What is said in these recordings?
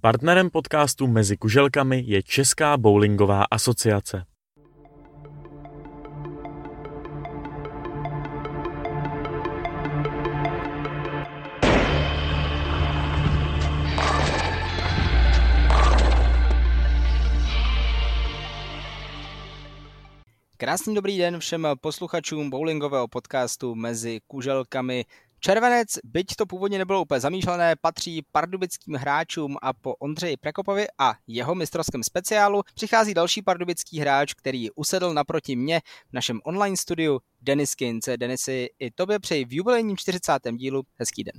Partnerem podcastu Mezi kuželkami je Česká bowlingová asociace. Krásný dobrý den všem posluchačům bowlingového podcastu Mezi kuželkami. Červenec, byť to původně nebylo úplně zamýšlené, patří pardubickým hráčům a po Ondřeji Prekopovi a jeho mistrovském speciálu přichází další pardubický hráč, který usedl naproti mě v našem online studiu, Denis Kince. Denisy, i tobě přeji v jubilejním 40. dílu hezký den.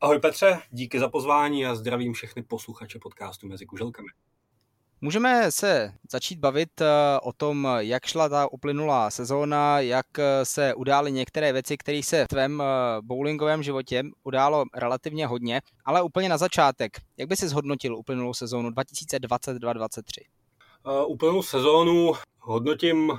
Ahoj Petře, díky za pozvání a zdravím všechny posluchače podcastu Mezi kuželkami. Můžeme se začít bavit eh, o tom, jak šla ta uplynulá sezóna, jak eh, se udály některé věci, které se v tvém eh, bowlingovém životě událo relativně hodně, ale úplně na začátek. Jak by si zhodnotil uplynulou sezónu 2022-2023? Uh, uplynulou sezónu hodnotím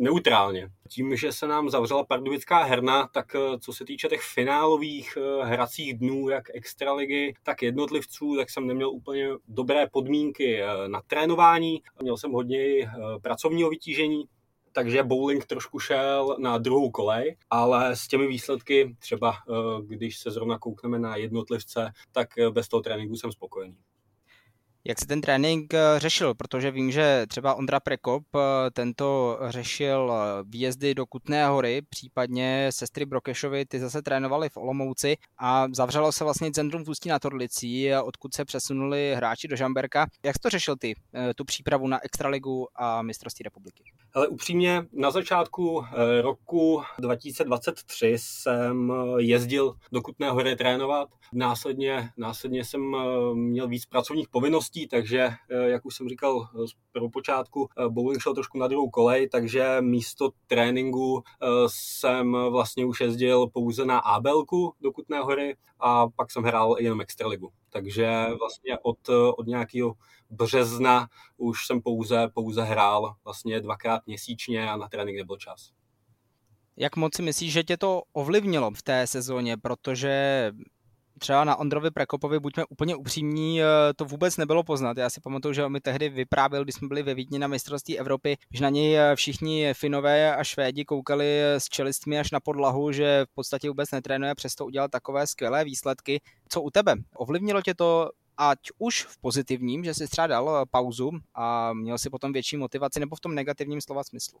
neutrálně. Tím, že se nám zavřela pardubická herna, tak eh, co se týče těch finálových eh, hracích dnů, jak extraligy, tak jednotlivců, tak jsem neměl úplně dobré podmínky eh, na trénování. Měl jsem hodně pracovního vytížení, takže bowling trošku šel na druhou kolej, ale s těmi výsledky, třeba když se zrovna koukneme na jednotlivce, tak bez toho tréninku jsem spokojený. Jak se ten trénink eh, řešil? Protože vím, že třeba Ondra Prekop eh, tento řešil eh, výjezdy do Kutné hory, případně sestry Brokešovi, ty zase trénovali v Olomouci a zavřelo se vlastně centrum v Ústí na Torlicí, odkud se přesunuli hráči do Žamberka. Jak jsi to řešil ty, tu přípravu na Extraligu a mistrovství republiky? Ale upřímně, na začátku roku 2023 jsem jezdil do Kutné hory trénovat. Následně, následně jsem měl víc pracovních povinností rychlostí, takže, eh, jak už jsem říkal eh, z prvopočátku, eh, bowling šel trošku na druhou kolej, takže místo tréninku jsem vlastně už jezdil pouze na Abelku do Kutné hory a pak jsem hrál jenom Extraligu. Takže vlastně od, od nějakého března už jsem pouze, pouze hrál vlastně dvakrát měsíčně a na trénink nebyl čas. Jak moc si myslíš, že tě to ovlivnilo v té sezóně, protože třeba na Ondrovi Prekopovi, buďme úplně upřímní, eh, to vůbec nebylo poznat. Já si pamatuju, že on mi tehdy vyprávěl, když jsme byli ve Vídni na mistrovství Evropy, že na něj eh, všichni Finové a Švédi koukali s čelistmi až na podlahu, že v podstatě vůbec netrénuje, přesto udělal takové skvělé výsledky. Co u tebe? Ovlivnilo tě to ať už v pozitivním, že jsi třeba dal eh, pauzu a měl si potom větší motivaci, nebo v tom negativním slova smyslu?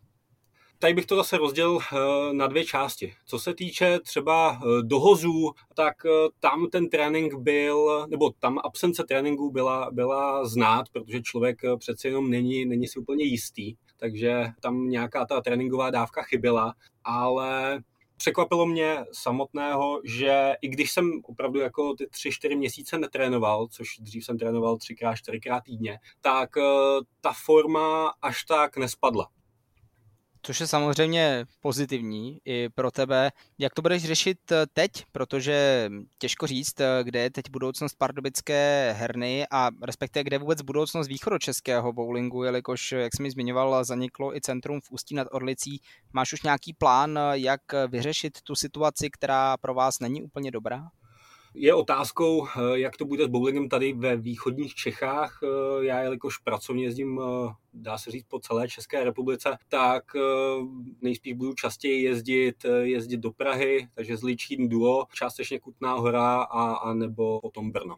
Tady bych to zase rozdělil eh, na dvě části. Co se týče třeba eh, dohozů, tak eh, tam ten trénink byl, nebo tam absence tréninku byla, byla znát, protože člověk přece jenom není, není si úplně jistý, takže tam nějaká ta tréninková dávka chyběla, ale překvapilo mě samotného, že i když jsem opravdu jako ty tři, čtyři měsíce netrénoval, což dřív jsem trénoval třikrát, čtyřikrát týdně, tak ta forma až tak nespadla což je samozřejmě pozitivní i pro tebe. Jak to budeš řešit eh, teď, protože těžko říct, eh, kde je teď budoucnost pardubické herny a respektive kde vůbec budoucnost východočeského bowlingu, jelikož, jak jsi mi zmiňoval, zaniklo i centrum v Ústí nad Orlicí. Máš už nějaký plán, eh, jak vyřešit tu situaci, která pro vás není úplně dobrá? Je otázkou, eh, jak to bude s bowlingem tady ve východních Čechách. Eh, já, jelikož pracovně jezdím, eh, dá se říct, po celé České republice, tak nejspíš budu častěji jezdit, jezdit do Prahy, takže Zličín duo, částečně Kutná hora a, a nebo potom Brno.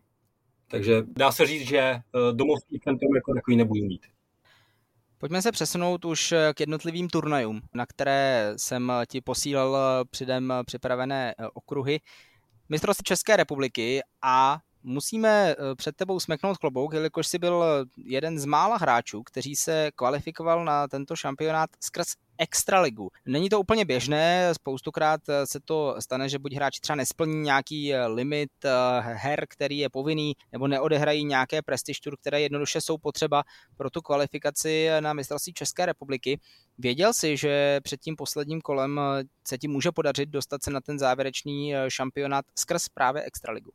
Takže dá se říct, že domovský centrum jako takový nebudu mít. Pojďme se přesunout už k jednotlivým turnajům, na které jsem ti posílal předem připravené okruhy mistrovství České republiky a musíme eh, před tebou smeknout klobouk, jelikož si byl jeden z mála hráčů, kteří se kvalifikoval na tento šampionát skrz extraligu. Není to úplně běžné, spoustukrát eh, se to stane, že buď hráči třeba nesplní nějaký eh, limit her, který je povinný, nebo neodehrají nějaké prestiž tur, které jednoduše jsou potřeba pro tu kvalifikaci na mistrovství České republiky. Věděl jsi, že před tím posledním kolem se ti může podařit dostat se na ten závěrečný šampionát skrz právě extraligu?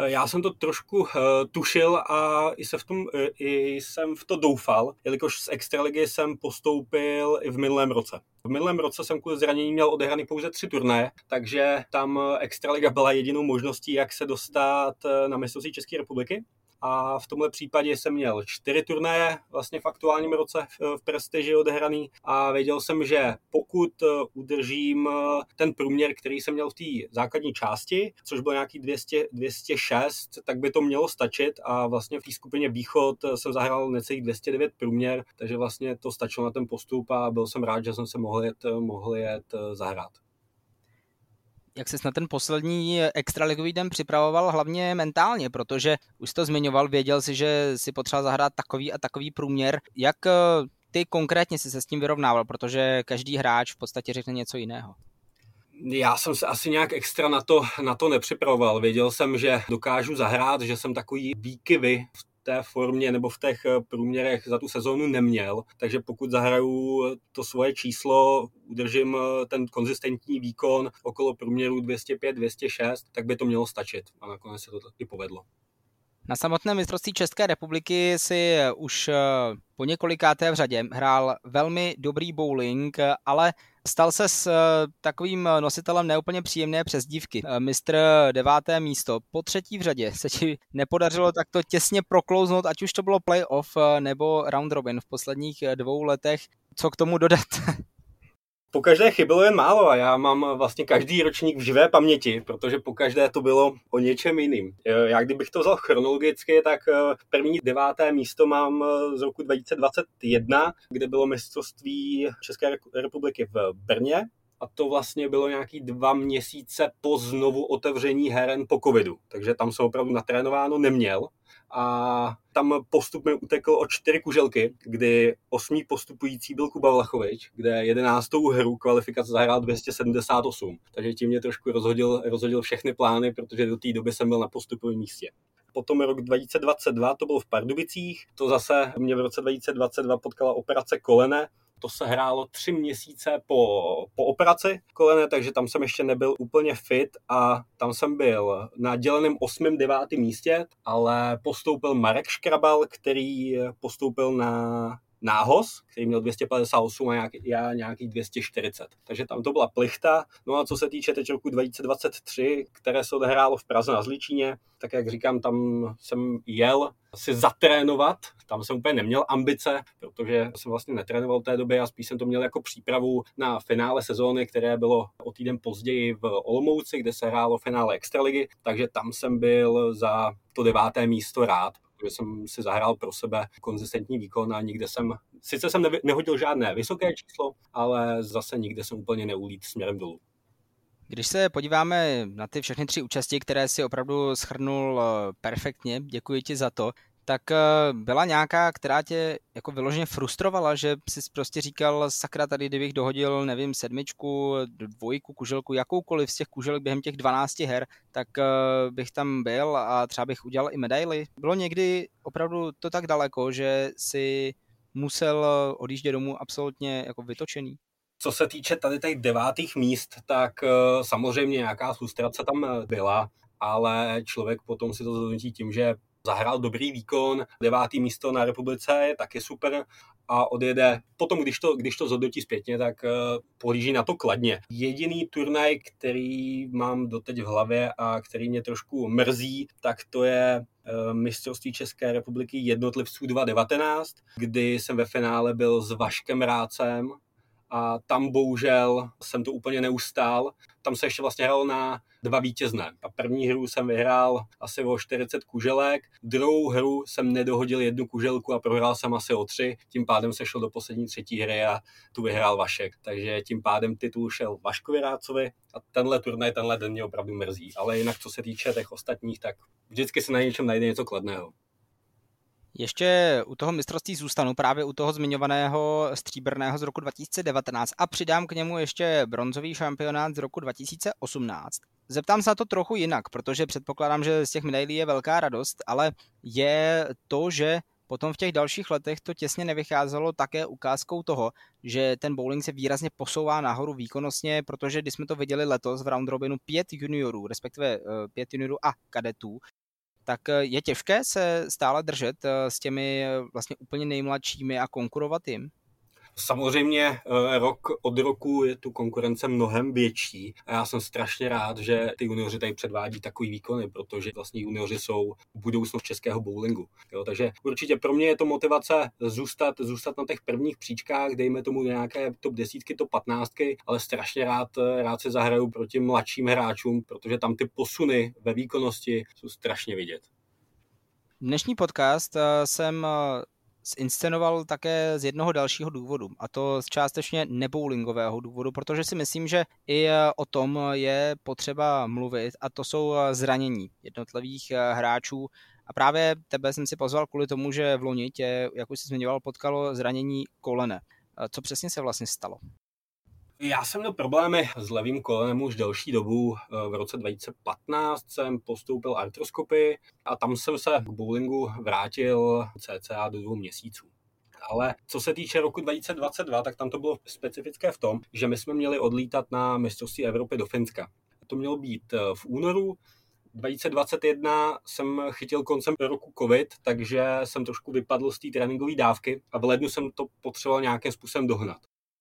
Eh, já jsem to trošku uh, tušil a i, se v tom, uh, i jsem v to doufal, jelikož z Extraligy jsem postoupil i v minulém roce. V minulém roce jsem kvůli zranění měl odehraný pouze tři turné, takže tam Extraliga byla jedinou možností, jak se dostat na mistrovství České republiky. A v tomhle případě jsem měl čtyři turnaje vlastně v aktuálním roce v prestiži odehraný. A věděl jsem, že pokud udržím ten průměr, který jsem měl v té základní části, což bylo nějaký 200, 206, tak by to mělo stačit. A vlastně v té skupině Východ jsem zahrál necelých 209 průměr, takže vlastně to stačilo na ten postup a byl jsem rád, že jsem se mohl jet, mohl jet zahrát jak se na ten poslední extraligový den připravoval hlavně mentálně, protože už to zmiňoval, věděl si, že si potřeba zahrát takový a takový průměr. Jak eh, ty konkrétně si se s tím vyrovnával, protože každý hráč v podstatě řekne něco jiného? Já jsem se asi nějak extra na to, na to nepřipravoval. Věděl jsem, že dokážu zahrát, že jsem takový výkyvy v té formě nebo v těch eh, průměrech za tu sezónu neměl, takže pokud zahraju to svoje číslo, udržím eh, ten konzistentní výkon okolo průměru 205-206, tak by to mělo stačit a nakonec se to i povedlo. Na samotné mistrovství České republiky si už eh, po několikáté v řadě hrál velmi dobrý bowling, ale stal se s eh, takovým nositelem neúplně příjemné přezdívky. Eh, mistr deváté místo. Po třetí v řadě se ti nepodařilo takto těsně proklouznout, ať už to bylo playoff nebo round robin v posledních dvou letech. Co k tomu dodat? Po každé chybilo jen málo a já mám vlastně každý ročník v živé paměti, protože po každé to bylo o něčem jiným. Já kdybych to vzal chronologicky, tak eh, první deváté místo mám eh, z roku 2021, kde bylo mistrovství České republiky v Brně a to vlastně bylo nějaký dva měsíce po znovu otevření heren po covidu. Takže tam se opravdu natrénováno neměl a tam postup mi utekl o čtyři kuželky, kdy osmý postupující byl Kuba Vlachovič, kde jedenáctou hru kvalifikace zahrál 278. Takže tím mě trošku rozhodil, rozhodil všechny plány, protože do té doby jsem byl na postupovém místě. Potom rok 2022 to byl v Pardubicích, to zase mě v roce 2022 potkala operace kolene, to se hrálo tři měsíce po, po operaci kolene, takže tam jsem ještě nebyl úplně fit a tam jsem byl na děleném 8. 9. místě, ale postoupil Marek Škrabal, který postoupil na nához, který měl 258 a nějaký, já nějaký 240. Takže tam to byla plichta. No a co se týče teď roku 2023, které se odehrálo v Praze na Zličíně, tak jak říkám, tam jsem jel si zatrénovat. Tam jsem úplně neměl ambice, protože jsem vlastně netrénoval v té době a spíš jsem to měl jako přípravu na finále sezóny, které bylo o týden později v Olomouci, kde se hrálo finále Extraligy, takže tam jsem byl za to deváté místo rád, protože jsem si zahrál pro sebe konzistentní výkon a nikde jsem, sice jsem nehodil žádné vysoké číslo, ale zase nikde jsem úplně neulít směrem dolů. Když se podíváme na ty všechny tři účasti, které si opravdu schrnul eh, perfektně, děkuji ti za to, tak eh, byla nějaká, která tě jako vyloženě frustrovala, že jsi prostě říkal, sakra, tady kdybych dohodil, nevím, sedmičku, dvojku, kuželku, jakoukoliv z těch kuželek během těch 12 her, tak eh, bych tam byl a třeba bych udělal i medaily. Bylo někdy opravdu to tak daleko, že si musel odjíždět domů absolutně jako vytočený? Co se týče tady těch devátých míst, tak eh, samozřejmě nějaká frustrace tam byla, ale člověk potom si to zhodnotí tím, že zahrál dobrý výkon, devátý místo na republice je taky super a odjede. Potom, když to, když to zhodnotí zpětně, tak uh, pohlíží na to kladně. Jediný turnaj, který mám doteď v hlavě a který mě trošku mrzí, tak to je uh, mistrovství České republiky jednotlivců 2019, kdy jsem ve finále byl s Vaškem Rácem, a tam bohužel jsem to úplně neustál. Tam se ještě vlastně hrál na dva vítězné. A první hru jsem vyhrál asi o 40 kuželek, druhou hru jsem nedohodil jednu kuželku a prohrál jsem asi o tři, tím pádem se šel do poslední třetí hry a tu vyhrál Vašek. Takže tím pádem titul šel Vaškovi Rácovi a tenhle turnaj, tenhle den mě opravdu mrzí. Ale jinak, co se týče těch ostatních, tak vždycky se na něčem najde něco kladného. Ještě u toho mistrovství zůstanu, právě u toho zmiňovaného stříbrného z roku 2019 a přidám k němu ještě bronzový šampionát z roku 2018. Zeptám se na to trochu jinak, protože předpokládám, že z těch medailí je velká radost, ale je to, že Potom v těch dalších letech to těsně nevycházelo také ukázkou toho, že ten bowling se výrazně posouvá nahoru výkonnostně, protože když jsme to viděli letos v round robinu pět juniorů, respektive eh, pět juniorů a kadetů, tak eh, je těžké se stále držet eh, s těmi eh, vlastně úplně nejmladšími a konkurovat jim? Samozřejmě eh, rok od roku je tu konkurence mnohem větší a já jsem strašně rád, že ty junioři tady předvádí takový výkony, protože vlastně junioři jsou budoucnost českého bowlingu. Jo, takže určitě pro mě je to motivace zůstat, zůstat na těch prvních příčkách, dejme tomu nějaké top desítky, top patnáctky, ale strašně rád, rád se zahraju proti mladším hráčům, protože tam ty posuny ve výkonnosti jsou strašně vidět. Dnešní podcast eh, jsem eh, zinscenoval také z jednoho dalšího důvodu, a to z částečně nebowlingového důvodu, protože si myslím, že i eh, o tom je potřeba mluvit a to jsou zranění jednotlivých hráčů a právě tebe jsem si pozval kvůli tomu, že v loni tě, jak už jsi zmiňoval, potkalo zranění kolene. Co přesně se vlastně stalo? Já jsem měl problémy s levým kolenem už delší dobu. V roce 2015 jsem postoupil artroskopy a tam jsem se k bowlingu vrátil cca do dvou měsíců. Ale co se týče roku 2022, tak tam to bylo specifické v tom, že my jsme měli odlítat na mistrovství Evropy do Finska. To mělo být eh, v únoru, 2021 jsem chytil koncem roku covid, takže jsem trošku vypadl z té tréninkové dávky a v lednu jsem to potřeboval nějakým způsobem dohnat.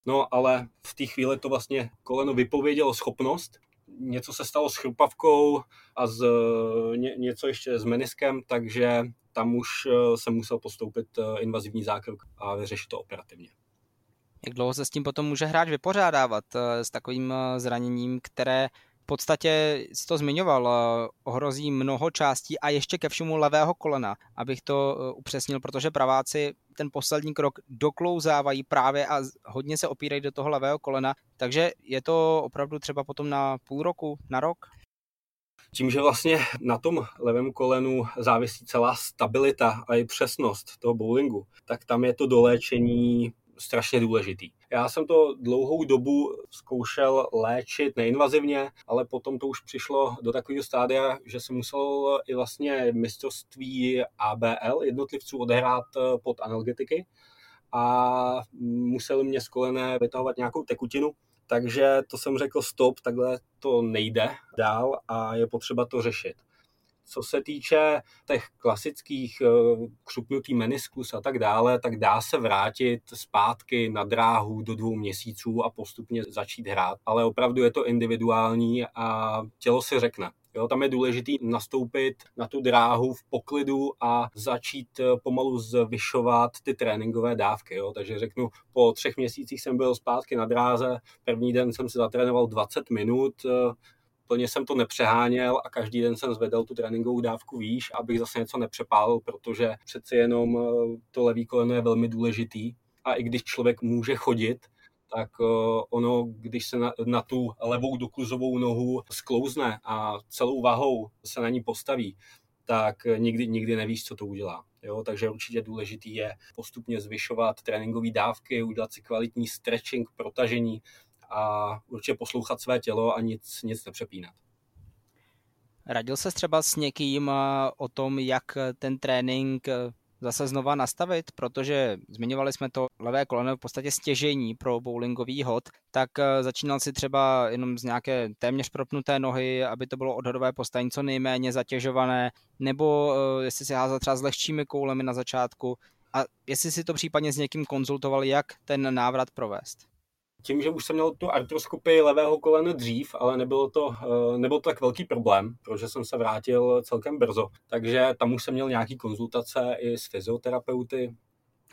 No ale v té chvíli to vlastně koleno vypovědělo schopnost, něco se stalo s chrupavkou a z, ně, něco ještě s meniskem, takže tam už eh, jsem musel postoupit eh, invazivní zákrok a vyřešit to operativně. Jak dlouho se s tím potom může hráč vypořádávat eh, s takovým zraněním, které podstatě jsi to zmiňoval, eh, ohrozí mnoho částí a ještě ke všemu levého kolena, abych to eh, upřesnil, protože praváci ten poslední krok doklouzávají právě a hodně se opírají do toho levého kolena, takže je to opravdu třeba potom na půl roku, na rok? Tím, že vlastně na tom levém kolenu závisí celá stabilita a i přesnost toho bowlingu, tak tam je to doléčení strašně důležitý. Já jsem to dlouhou dobu zkoušel léčit neinvazivně, ale potom to už přišlo do takového stádia, že jsem musel i vlastně mistrovství ABL jednotlivců odehrát eh, pod analgetiky a museli mě z kolene vytahovat nějakou tekutinu, takže to jsem řekl stop, takhle to nejde dál a je potřeba to řešit. Co se týče těch klasických eh, křupnutý meniskus a tak dále, tak dá se vrátit zpátky na dráhu do dvou měsíců a postupně začít hrát. Ale opravdu je to individuální a tělo si řekne. Jo, tam je důležité nastoupit na tu dráhu v poklidu a začít eh, pomalu zvyšovat ty tréninkové dávky. Jo. Takže řeknu, po třech měsících jsem byl zpátky na dráze, první den jsem se zatrénoval 20 minut, eh, plně jsem to nepřeháněl a každý den jsem zvedl tu tréninkovou dávku výš, abych zase něco nepřepálil, protože přeci jenom eh, to levý koleno je velmi důležitý a i když člověk může chodit, tak eh, ono, když se na, na tu levou dokluzovou nohu sklouzne a celou váhou se na ní postaví, tak nikdy, nikdy nevíš, co to udělá. Jo, takže určitě důležitý je postupně zvyšovat tréninkové dávky, udělat si kvalitní stretching, protažení, a určitě poslouchat své tělo a nic, nic nepřepínat. Radil se třeba s někým eh, o tom, jak ten trénink eh, zase znova nastavit, protože zmiňovali jsme to levé koleno v podstatě stěžení pro bowlingový hod, tak eh, začínal si třeba jenom z nějaké téměř propnuté nohy, aby to bylo odhodové postavení co nejméně zatěžované, nebo jestli si házal třeba s lehčími koulemi na začátku? A jestli si to případně s někým konzultoval, jak ten návrat provést tím, že už jsem měl tu artroskopii levého kolena dřív, ale nebylo to, eh, nebyl to tak velký problém, protože jsem se vrátil celkem brzo. Takže tam už jsem měl nějaký konzultace i s fyzioterapeuty,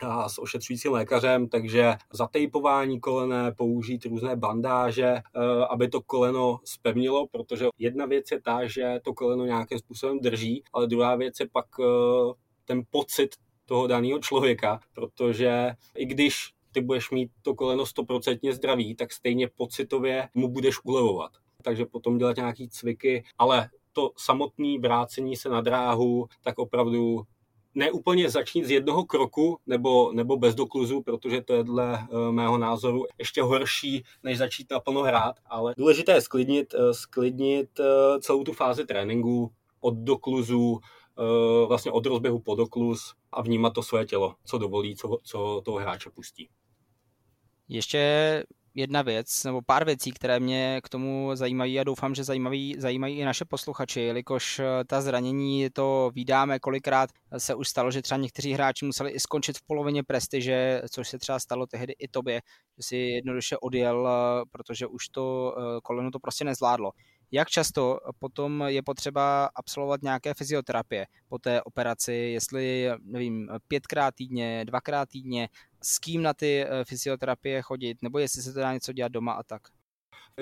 a s ošetřujícím lékařem, takže zatejpování kolene, použít různé bandáže, eh, aby to koleno spevnilo, protože jedna věc je ta, že to koleno nějakým způsobem drží, ale druhá věc je pak eh, ten pocit toho daného člověka, protože i když ty budeš mít to koleno stoprocentně zdravý, tak stejně pocitově mu budeš ulevovat. Takže potom dělat nějaký cviky, ale to samotné vrácení se na dráhu, tak opravdu neúplně začít z jednoho kroku nebo, nebo bez dokluzu, protože to je dle eh, mého názoru ještě horší, než začít naplno hrát, ale důležité je sklidnit, eh, sklidnit eh, celou tu fázi tréninku od dokluzu, vlastně od rozběhu po dokluz a vnímat to své tělo, co dovolí, co, co toho hráče pustí. Ještě jedna věc, nebo pár věcí, které mě k tomu zajímají a doufám, že zajímají, zajímají i naše posluchači, jelikož eh, ta zranění to vydáme, kolikrát se už stalo, že třeba někteří hráči museli i skončit v polovině prestiže, což se třeba stalo tehdy i tobě, že si jednoduše odjel, eh, protože už to eh, koleno to prostě nezvládlo. Jak často potom je potřeba absolvovat nějaké fyzioterapie po té operaci, jestli, nevím, pětkrát týdně, dvakrát týdně, s kým na ty eh, fyzioterapie chodit, nebo jestli se to dá něco dělat doma a tak?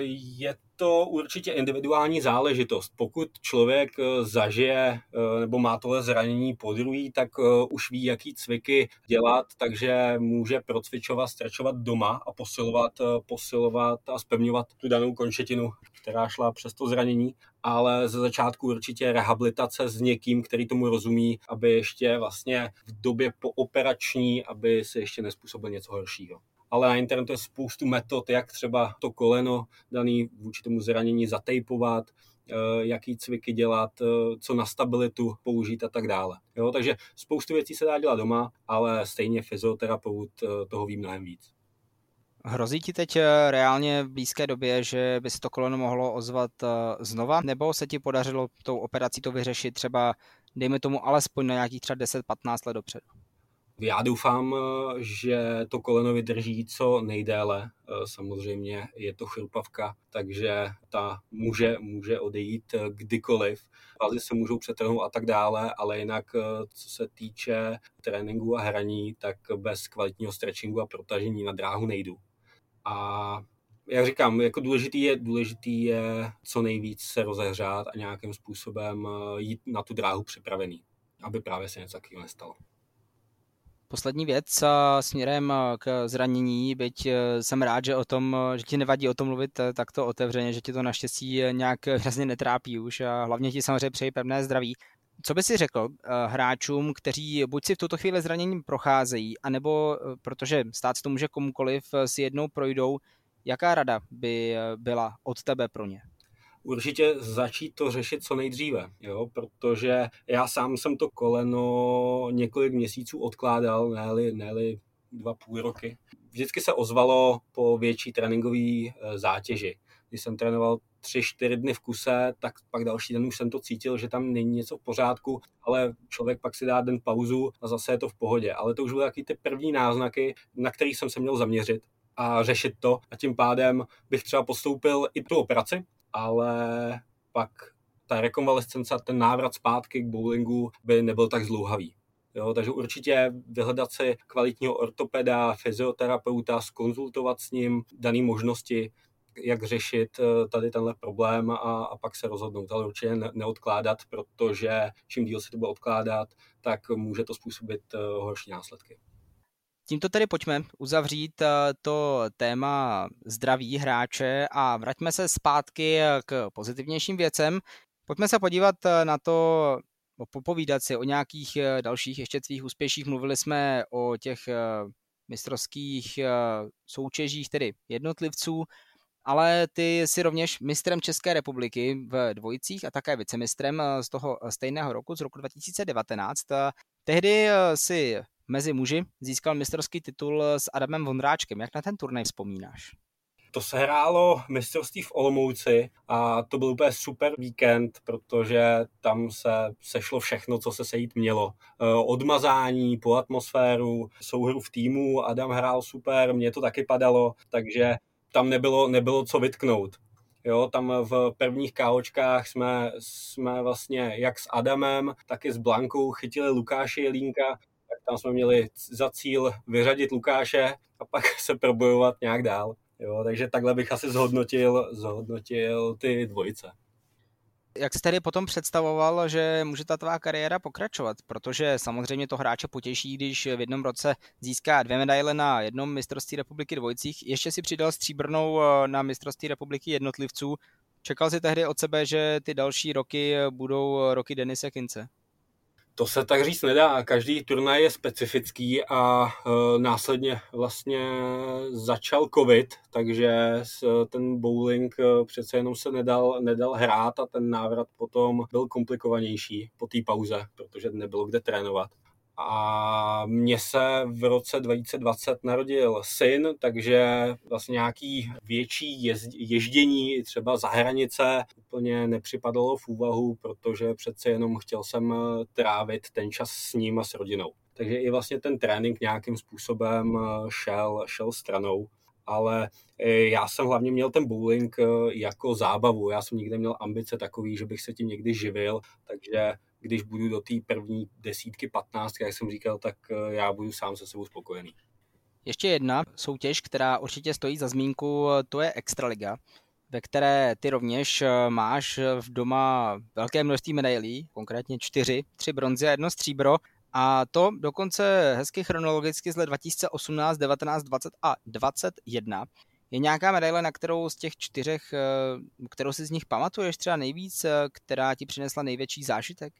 Je to určitě individuální záležitost. Pokud člověk eh, zažije eh, nebo má tohle zranění po druhý, tak už ví, jaký cviky dělat, takže může procvičovat, strečovat doma a posilovat, posilovat a spevňovat tu danou končetinu, která šla přes to zranění ale ze začátku určitě rehabilitace s někým, který tomu rozumí, aby ještě vlastně v době pooperační, aby se ještě nespůsobil něco horšího ale na internetu je spoustu metod, jak třeba to koleno daný vůči tomu zranění zatejpovat, eh, jaký cviky dělat, eh, co na stabilitu použít a tak dále. Jo, takže spoustu věcí se dá dělat doma, ale stejně fyzioterapeut eh, toho ví mnohem víc. Hrozí ti teď reálně v blízké době, že by se to koleno mohlo ozvat znova, nebo se ti podařilo tou operací to vyřešit třeba, dejme tomu, alespoň na nějakých třeba 10-15 let dopředu? Já doufám, eh, že to koleno vydrží co nejdéle. Samozřejmě je to chrupavka, takže ta může, může odejít kdykoliv. Vazy se můžou přetrhnout a tak dále, ale jinak co se týče tréninku a hraní, tak bez kvalitního stretchingu a protažení na dráhu nejdu. A jak říkám, jako důležitý je, důležitý je co nejvíc se rozehřát a nějakým způsobem eh, jít na tu dráhu připravený, aby právě se něco takového nestalo. Poslední věc směrem k zranění, byť jsem rád, že o tom, že ti nevadí o tom mluvit takto otevřeně, že ti to naštěstí nějak hrozně netrápí už a hlavně ti samozřejmě přeji pevné zdraví. Co by si řekl hráčům, kteří buď si v tuto chvíli zraněním procházejí, anebo protože stát to může komukoliv, si jednou projdou, jaká rada by byla od tebe pro ně? Určitě začít to řešit co nejdříve, jo? protože já sám jsem to koleno několik měsíců odkládal, ne-li, ne dva půl roky. Vždycky se ozvalo po větší tréninkové e, zátěži. Když jsem trénoval tři, čtyři dny v kuse, tak pak další den už jsem to cítil, že tam není něco v pořádku, ale člověk pak si dá den pauzu a zase je to v pohodě. Ale to už byly taky ty první náznaky, na kterých jsem se měl zaměřit a řešit to a tím pádem bych třeba postoupil i tu operaci, ale pak ta rekonvalescence a ten návrat zpátky k bowlingu by nebyl tak zlouhavý. Jo, takže určitě vyhledat si kvalitního ortopeda, fyzioterapeuta, skonzultovat s ním dané možnosti, jak řešit eh, tady tenhle problém a, a pak se rozhodnout. Ale určitě ne, neodkládat, protože čím díl se to bude odkládat, tak může to způsobit eh, horší následky. Tímto tedy pojďme uzavřít eh, to téma zdraví hráče a vraťme se zpátky k pozitivnějším věcem. Pojďme se podívat na to, popovídat si o nějakých dalších ještě tvých úspěších. Mluvili jsme o těch mistrovských soutěžích, tedy jednotlivců ale ty jsi rovněž mistrem České republiky v dvojicích a také vicemistrem eh, z toho eh, stejného roku, z roku 2019. Tehdy eh, si mezi muži získal mistrovský titul s Adamem Vondráčkem. Jak na ten turnaj vzpomínáš? To se hrálo mistrovství v Olomouci a to byl úplně super víkend, protože tam se sešlo všechno, co se sejít mělo. Odmazání po atmosféru, souhru v týmu, Adam hrál super, mě to taky padalo, takže tam nebylo, nebylo co vytknout. Jo, tam v prvních káočkách jsme, jsme vlastně jak s Adamem, tak i s Blankou chytili Lukáše Jelínka, tam jsme měli za cíl vyřadit Lukáše a pak se probojovat nějak dál. Jo, takže takhle bych asi zhodnotil, zhodnotil ty dvojice. Jak jsi tedy potom představoval, že může ta tvá kariéra pokračovat? Protože samozřejmě to hráče potěší, když v jednom roce získá dvě medaile na jednom mistrovství republiky dvojicích. Ještě si přidal stříbrnou eh, na mistrovství republiky jednotlivců. Čekal jsi tehdy od sebe, že ty další roky budou roky Denise Kince? To se tak říct nedá. Každý turnaj je specifický a e, následně vlastně začal covid, takže ten bowling e, přece jenom se nedal, nedal hrát a ten návrat potom byl komplikovanější po té pauze, protože nebylo kde trénovat. A mně se v roce 2020 narodil syn, takže vlastně nějaký větší ježdění třeba za hranice úplně nepřipadalo v úvahu, protože přece jenom chtěl jsem trávit ten čas s ním a s rodinou. Takže i vlastně ten trénink nějakým způsobem šel, šel stranou ale e, já jsem hlavně měl ten bowling jako zábavu. Já jsem nikdy měl ambice takový, že bych se tím někdy živil, takže když budu do té první desítky, patnáctky, jak jsem říkal, tak e, já budu sám se sebou spokojený. Ještě jedna soutěž, která určitě stojí za zmínku, to je Extraliga, ve které ty rovněž máš v doma velké množství medailí, konkrétně čtyři, tři bronzy a jedno stříbro. A to dokonce hezky chronologicky z let 2018, 19, 20 a 21. Je nějaká medaile, na kterou z těch čtyřech, eh, kterou si z nich pamatuješ třeba nejvíc, eh, která ti přinesla největší zážitek?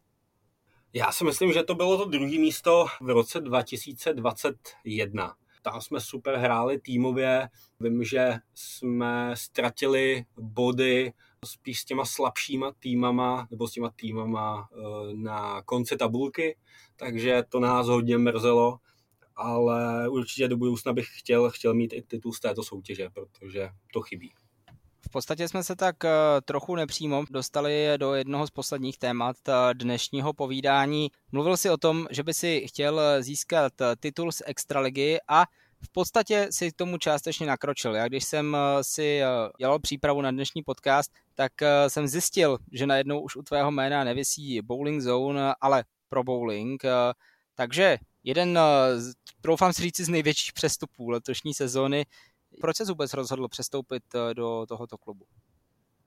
Já si myslím, že to bylo to druhé místo v roce 2021. Tam jsme super hráli týmově. Vím, že jsme ztratili body spíš s těma slabšíma týmama, nebo s těma týmama eh, na konci tabulky, takže to nás hodně mrzelo, ale určitě do budoucna bych chtěl, chtěl mít i titul z této soutěže, protože to chybí. Podstatě jsme se tak eh, trochu nepřímo dostali do jednoho z posledních témat eh, dnešního povídání. Mluvil si o tom, že by si chtěl získat titul z Extraligy a v podstatě si k tomu částečně nakročil. Já když jsem eh, si eh, dělal přípravu na dnešní podcast, tak eh, jsem zjistil, že najednou už u tvého jména nevisí Bowling Zone, ale pro bowling. Takže jeden, troufám si říct, z největších přestupů letošní sezóny. Proč se vůbec rozhodl přestoupit do tohoto klubu?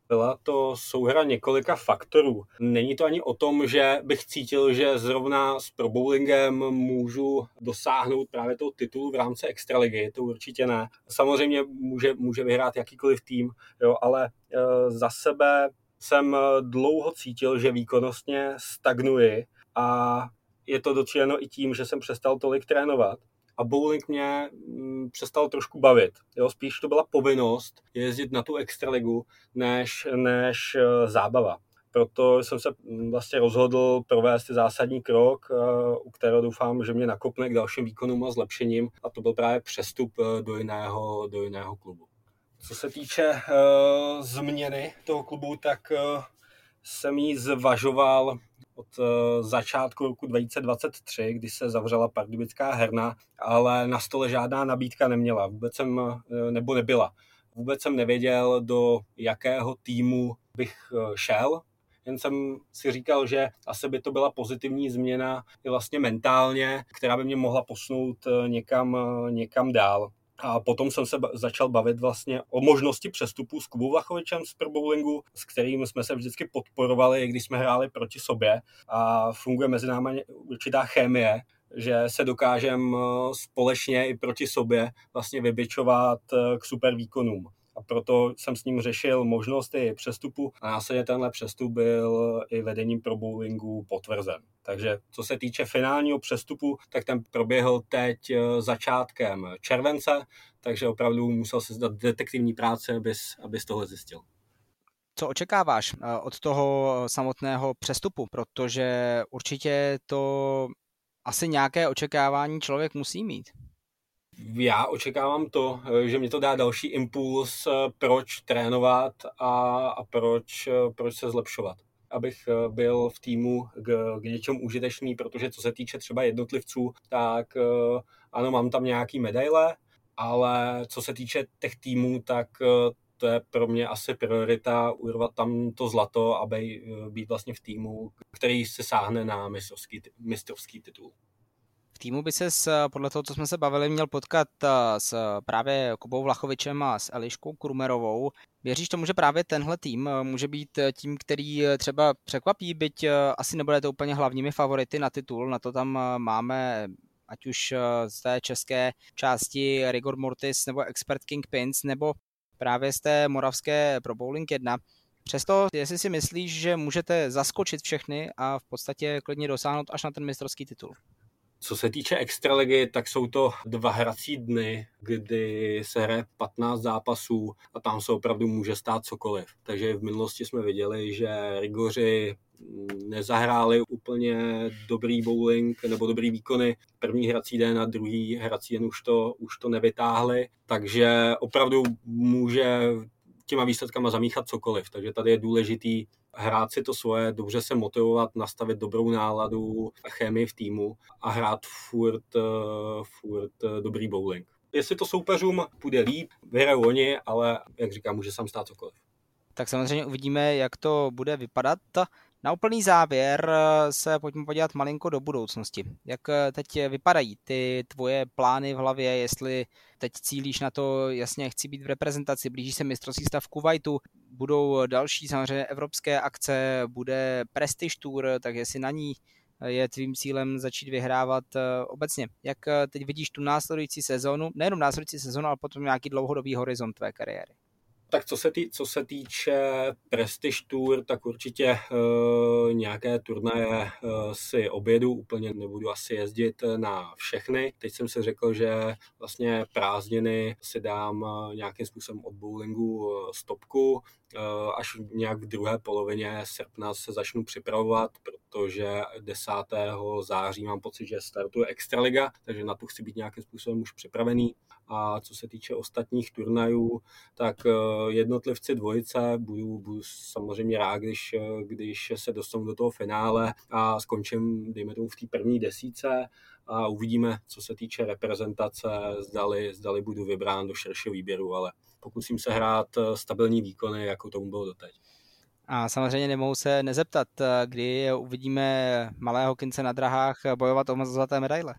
Byla to souhra několika faktorů. Není to ani o tom, že bych cítil, že zrovna s Pro Bowlingem můžu dosáhnout právě toho titulu v rámci Extraligy, to určitě ne. Samozřejmě může, může vyhrát jakýkoliv tým, jo, ale e, za sebe jsem dlouho cítil, že výkonnostně stagnuji a je to dočeno i tím, že jsem přestal tolik trénovat a bowling mě mm, přestal trošku bavit. Jo, spíš to byla povinnost jezdit na tu extraligu, než, než uh, zábava. Proto jsem se mm, vlastně rozhodl provést zásadní krok, uh, u kterého doufám, že mě nakopne k dalším výkonům a zlepšením a to byl právě přestup uh, do jiného, do jiného klubu. Co se týče uh, změny toho klubu, tak uh, jsem ji zvažoval od eh, začátku roku 2023, kdy se zavřela pardubická herna, ale na stole žádná nabídka neměla. Vůbec jsem, eh, nebo nebyla. Vůbec jsem nevěděl, do jakého týmu bych eh, šel, jen jsem si říkal, že asi by to byla pozitivní změna i vlastně mentálně, která by mě mohla posunout někam, někam dál. A potom jsem se začal bavit vlastně o možnosti přestupu s Kubou Vlachovičem z Pro Bowlingu, s kterým jsme se vždycky podporovali, když jsme hráli proti sobě. A funguje mezi námi určitá chemie, že se dokážeme eh, společně i proti sobě vlastně vybičovat eh, k super výkonům a proto jsem s ním řešil možnosti přestupu a následně tenhle přestup byl i vedením pro bowlingu potvrzen. Takže co se týče finálního přestupu, tak ten proběhl teď eh, začátkem července, takže opravdu musel se zdat detektivní práce, abys, abys tohle zjistil. Co očekáváš eh, od toho samotného přestupu? Protože určitě to asi nějaké očekávání člověk musí mít já očekávám to, eh, že mě to dá další impuls, eh, proč trénovat a, a proč, eh, proč se zlepšovat. Abych byl v týmu k, k něčemu užitečný, protože co se týče třeba jednotlivců, tak ano, mám tam nějaký medaile, ale co se týče těch týmů, tak to je pro mě asi priorita urvat tam to zlato, aby být vlastně v týmu, který se sáhne na mistrovský, mistrovský titul. V týmu by se s, podle toho, co jsme se bavili, měl potkat eh, s právě Kubou Vlachovičem a s Eliškou Krumerovou. Věříš tomu, že právě tenhle tým eh, může být eh, tím, který třeba překvapí, byť asi nebude to úplně hlavními favority na titul, na to tam máme ať už z té české části Rigor Mortis nebo Expert King Pins, nebo právě z té moravské Pro Bowling 1. Přesto, jestli si myslíš, že můžete zaskočit všechny a v podstatě klidně dosáhnout až na ten mistrovský titul. Co se týče extraligy, tak jsou to dva hrací dny, kdy se hraje 15 zápasů a tam se opravdu může stát cokoliv. Takže v minulosti jsme viděli, že rigoři nezahráli úplně dobrý bowling nebo dobrý výkony. První hrací den a druhý hrací den už to, už to nevytáhli, takže opravdu může těma výsledkama zamíchat cokoliv. Takže tady je důležitý hrát si to svoje, dobře se motivovat, nastavit dobrou náladu chemii v týmu a hrát furt, eh, furt eh, dobrý bowling. Jestli to soupeřům půjde líp, vyhrajou oni, ale jak říkám, může sam stát cokoliv. Tak samozřejmě uvidíme, jak to bude vypadat. Na úplný závěr eh, se pojďme podívat malinko do budoucnosti. Jak eh, teď vypadají ty tvoje plány v hlavě, jestli teď cílíš na to, jasně chci být v reprezentaci, blíží se mistrovství stav Kuwaitu, budou další samozřejmě evropské akce, bude Prestige Tour, tak jestli na ní je tvým cílem začít vyhrávat eh, obecně. Jak teď vidíš tu následující sezónu, nejenom následující sezónu, ale potom nějaký dlouhodobý horizont tvé kariéry? Tak co se, tý, co se týče Prestige Tour, tak určitě uh, nějaké turnaje uh, si objedu, úplně nebudu asi jezdit na všechny. Teď jsem si řekl, že vlastně prázdniny si dám nějakým způsobem od bowlingu stopku, až nějak v druhé polovině srpna se začnu připravovat, protože 10. září mám pocit, že startuje Extraliga, takže na tu chci být nějakým způsobem už připravený. A co se týče ostatních turnajů, tak eh, jednotlivci dvojice budu, budu samozřejmě rád, když, eh, když se dostanu do toho finále a skončím, dejme tomu, v té první desíce a uvidíme, co se týče reprezentace, zdali, zdali budu vybrán do širšího výběru, ale pokusím se hrát eh, stabilní výkony, jako tomu bylo doteď. A samozřejmě nemohu se nezeptat, kdy uvidíme malého kince na drahách bojovat o zlaté medaile.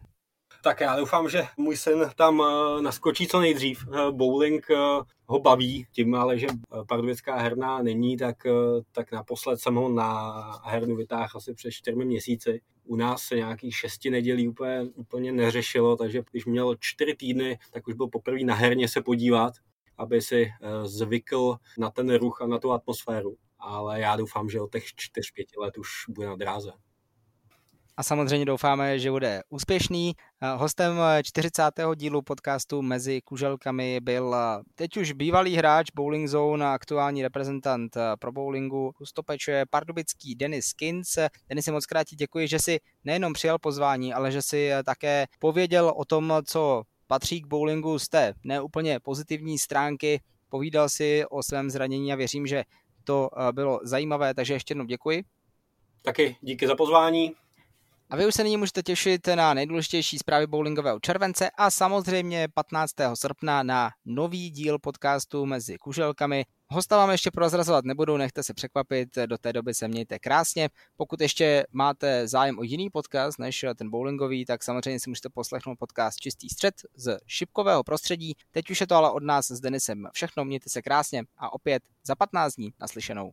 Tak já doufám, že můj syn tam eh, naskočí co nejdřív. Eh, bowling eh, ho baví, tím ale, že pardubická herna není, tak, tak naposled jsem ho na hernu vytáhl asi před čtyřmi měsíci. U nás se nějakých šesti nedělí úplně, úplně neřešilo, takže když měl čtyři týdny, tak už byl poprvé na herně se podívat, aby si zvykl na ten ruch a na tu atmosféru. Ale já doufám, že od těch čtyř, pěti let už bude na dráze a samozřejmě doufáme, že bude úspěšný. Hostem 40. dílu podcastu Mezi kuželkami byl teď už bývalý hráč Bowling Zone a aktuální reprezentant pro bowlingu Hustopeče pardubický Denis Kins. Denis, moc krát děkuji, že si nejenom přijal pozvání, ale že si také pověděl o tom, co patří k bowlingu z té neúplně pozitivní stránky. Povídal si o svém zranění a věřím, že to bylo zajímavé, takže ještě jednou děkuji. Taky díky za pozvání. A vy už se nyní můžete těšit na nejdůležitější zprávy bowlingového července a samozřejmě 15. srpna na nový díl podcastu Mezi kuželkami. Hosta vám ještě prozrazovat nebudu, nechte se překvapit, do té doby se mějte krásně. Pokud ještě máte zájem o jiný podcast než ten bowlingový, tak samozřejmě si můžete poslechnout podcast Čistý střed z šipkového prostředí. Teď už je to ale od nás s Denisem všechno, mějte se krásně a opět za 15 dní naslyšenou.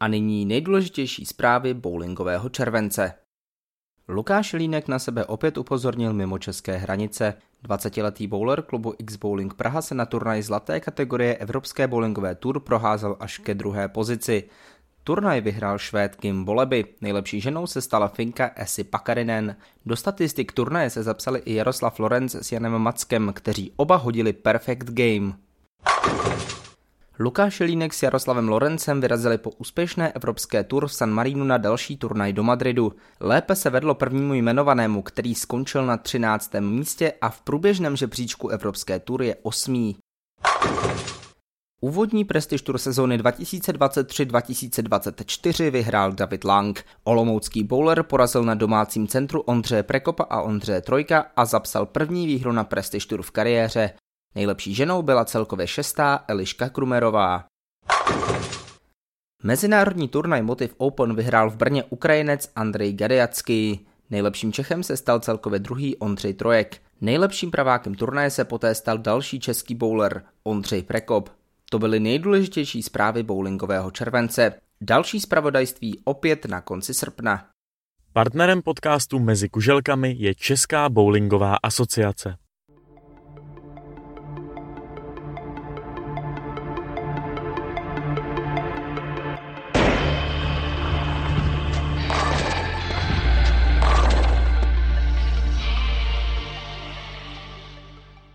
A nyní nejdůležitější zprávy bowlingového července. Lukáš Línek na sebe opět upozornil mimo české hranice. 20-letý bowler klubu X Bowling Praha se na turnaj zlaté kategorie Evropské bowlingové tour proházel až ke druhé pozici. Turnaj vyhrál švéd Kim Boleby, nejlepší ženou se stala Finka Esi Pakarinen. Do statistik turnaje se zapsali i Jaroslav Lorenz s Janem Mackem, kteří oba hodili perfect game. Lukáš Jelínek s Jaroslavem Lorencem vyrazili po úspěšné evropské tur v San Marinu na další turnaj do Madridu. Lépe se vedlo prvnímu jmenovanému, který skončil na 13. místě a v průběžném žebříčku evropské tury je osmý. Úvodní prestiž tur sezóny 2023-2024 vyhrál David Lang. Olomoucký bowler porazil na domácím centru Ondřeje Prekopa a Ondřeje Trojka a zapsal první výhru na prestiž tur v kariéře. Nejlepší ženou byla celkově šestá Eliška Krumerová. Mezinárodní turnaj Motiv Open vyhrál v Brně Ukrajinec Andrej Gadejacký. Nejlepším Čechem se stal celkově druhý Ondřej Trojek. Nejlepším pravákem turnaje se poté stal další český bowler Ondřej Prekop. To byly nejdůležitější zprávy bowlingového července. Další zpravodajství opět na konci srpna. Partnerem podcastu Mezi kuželkami je Česká bowlingová asociace.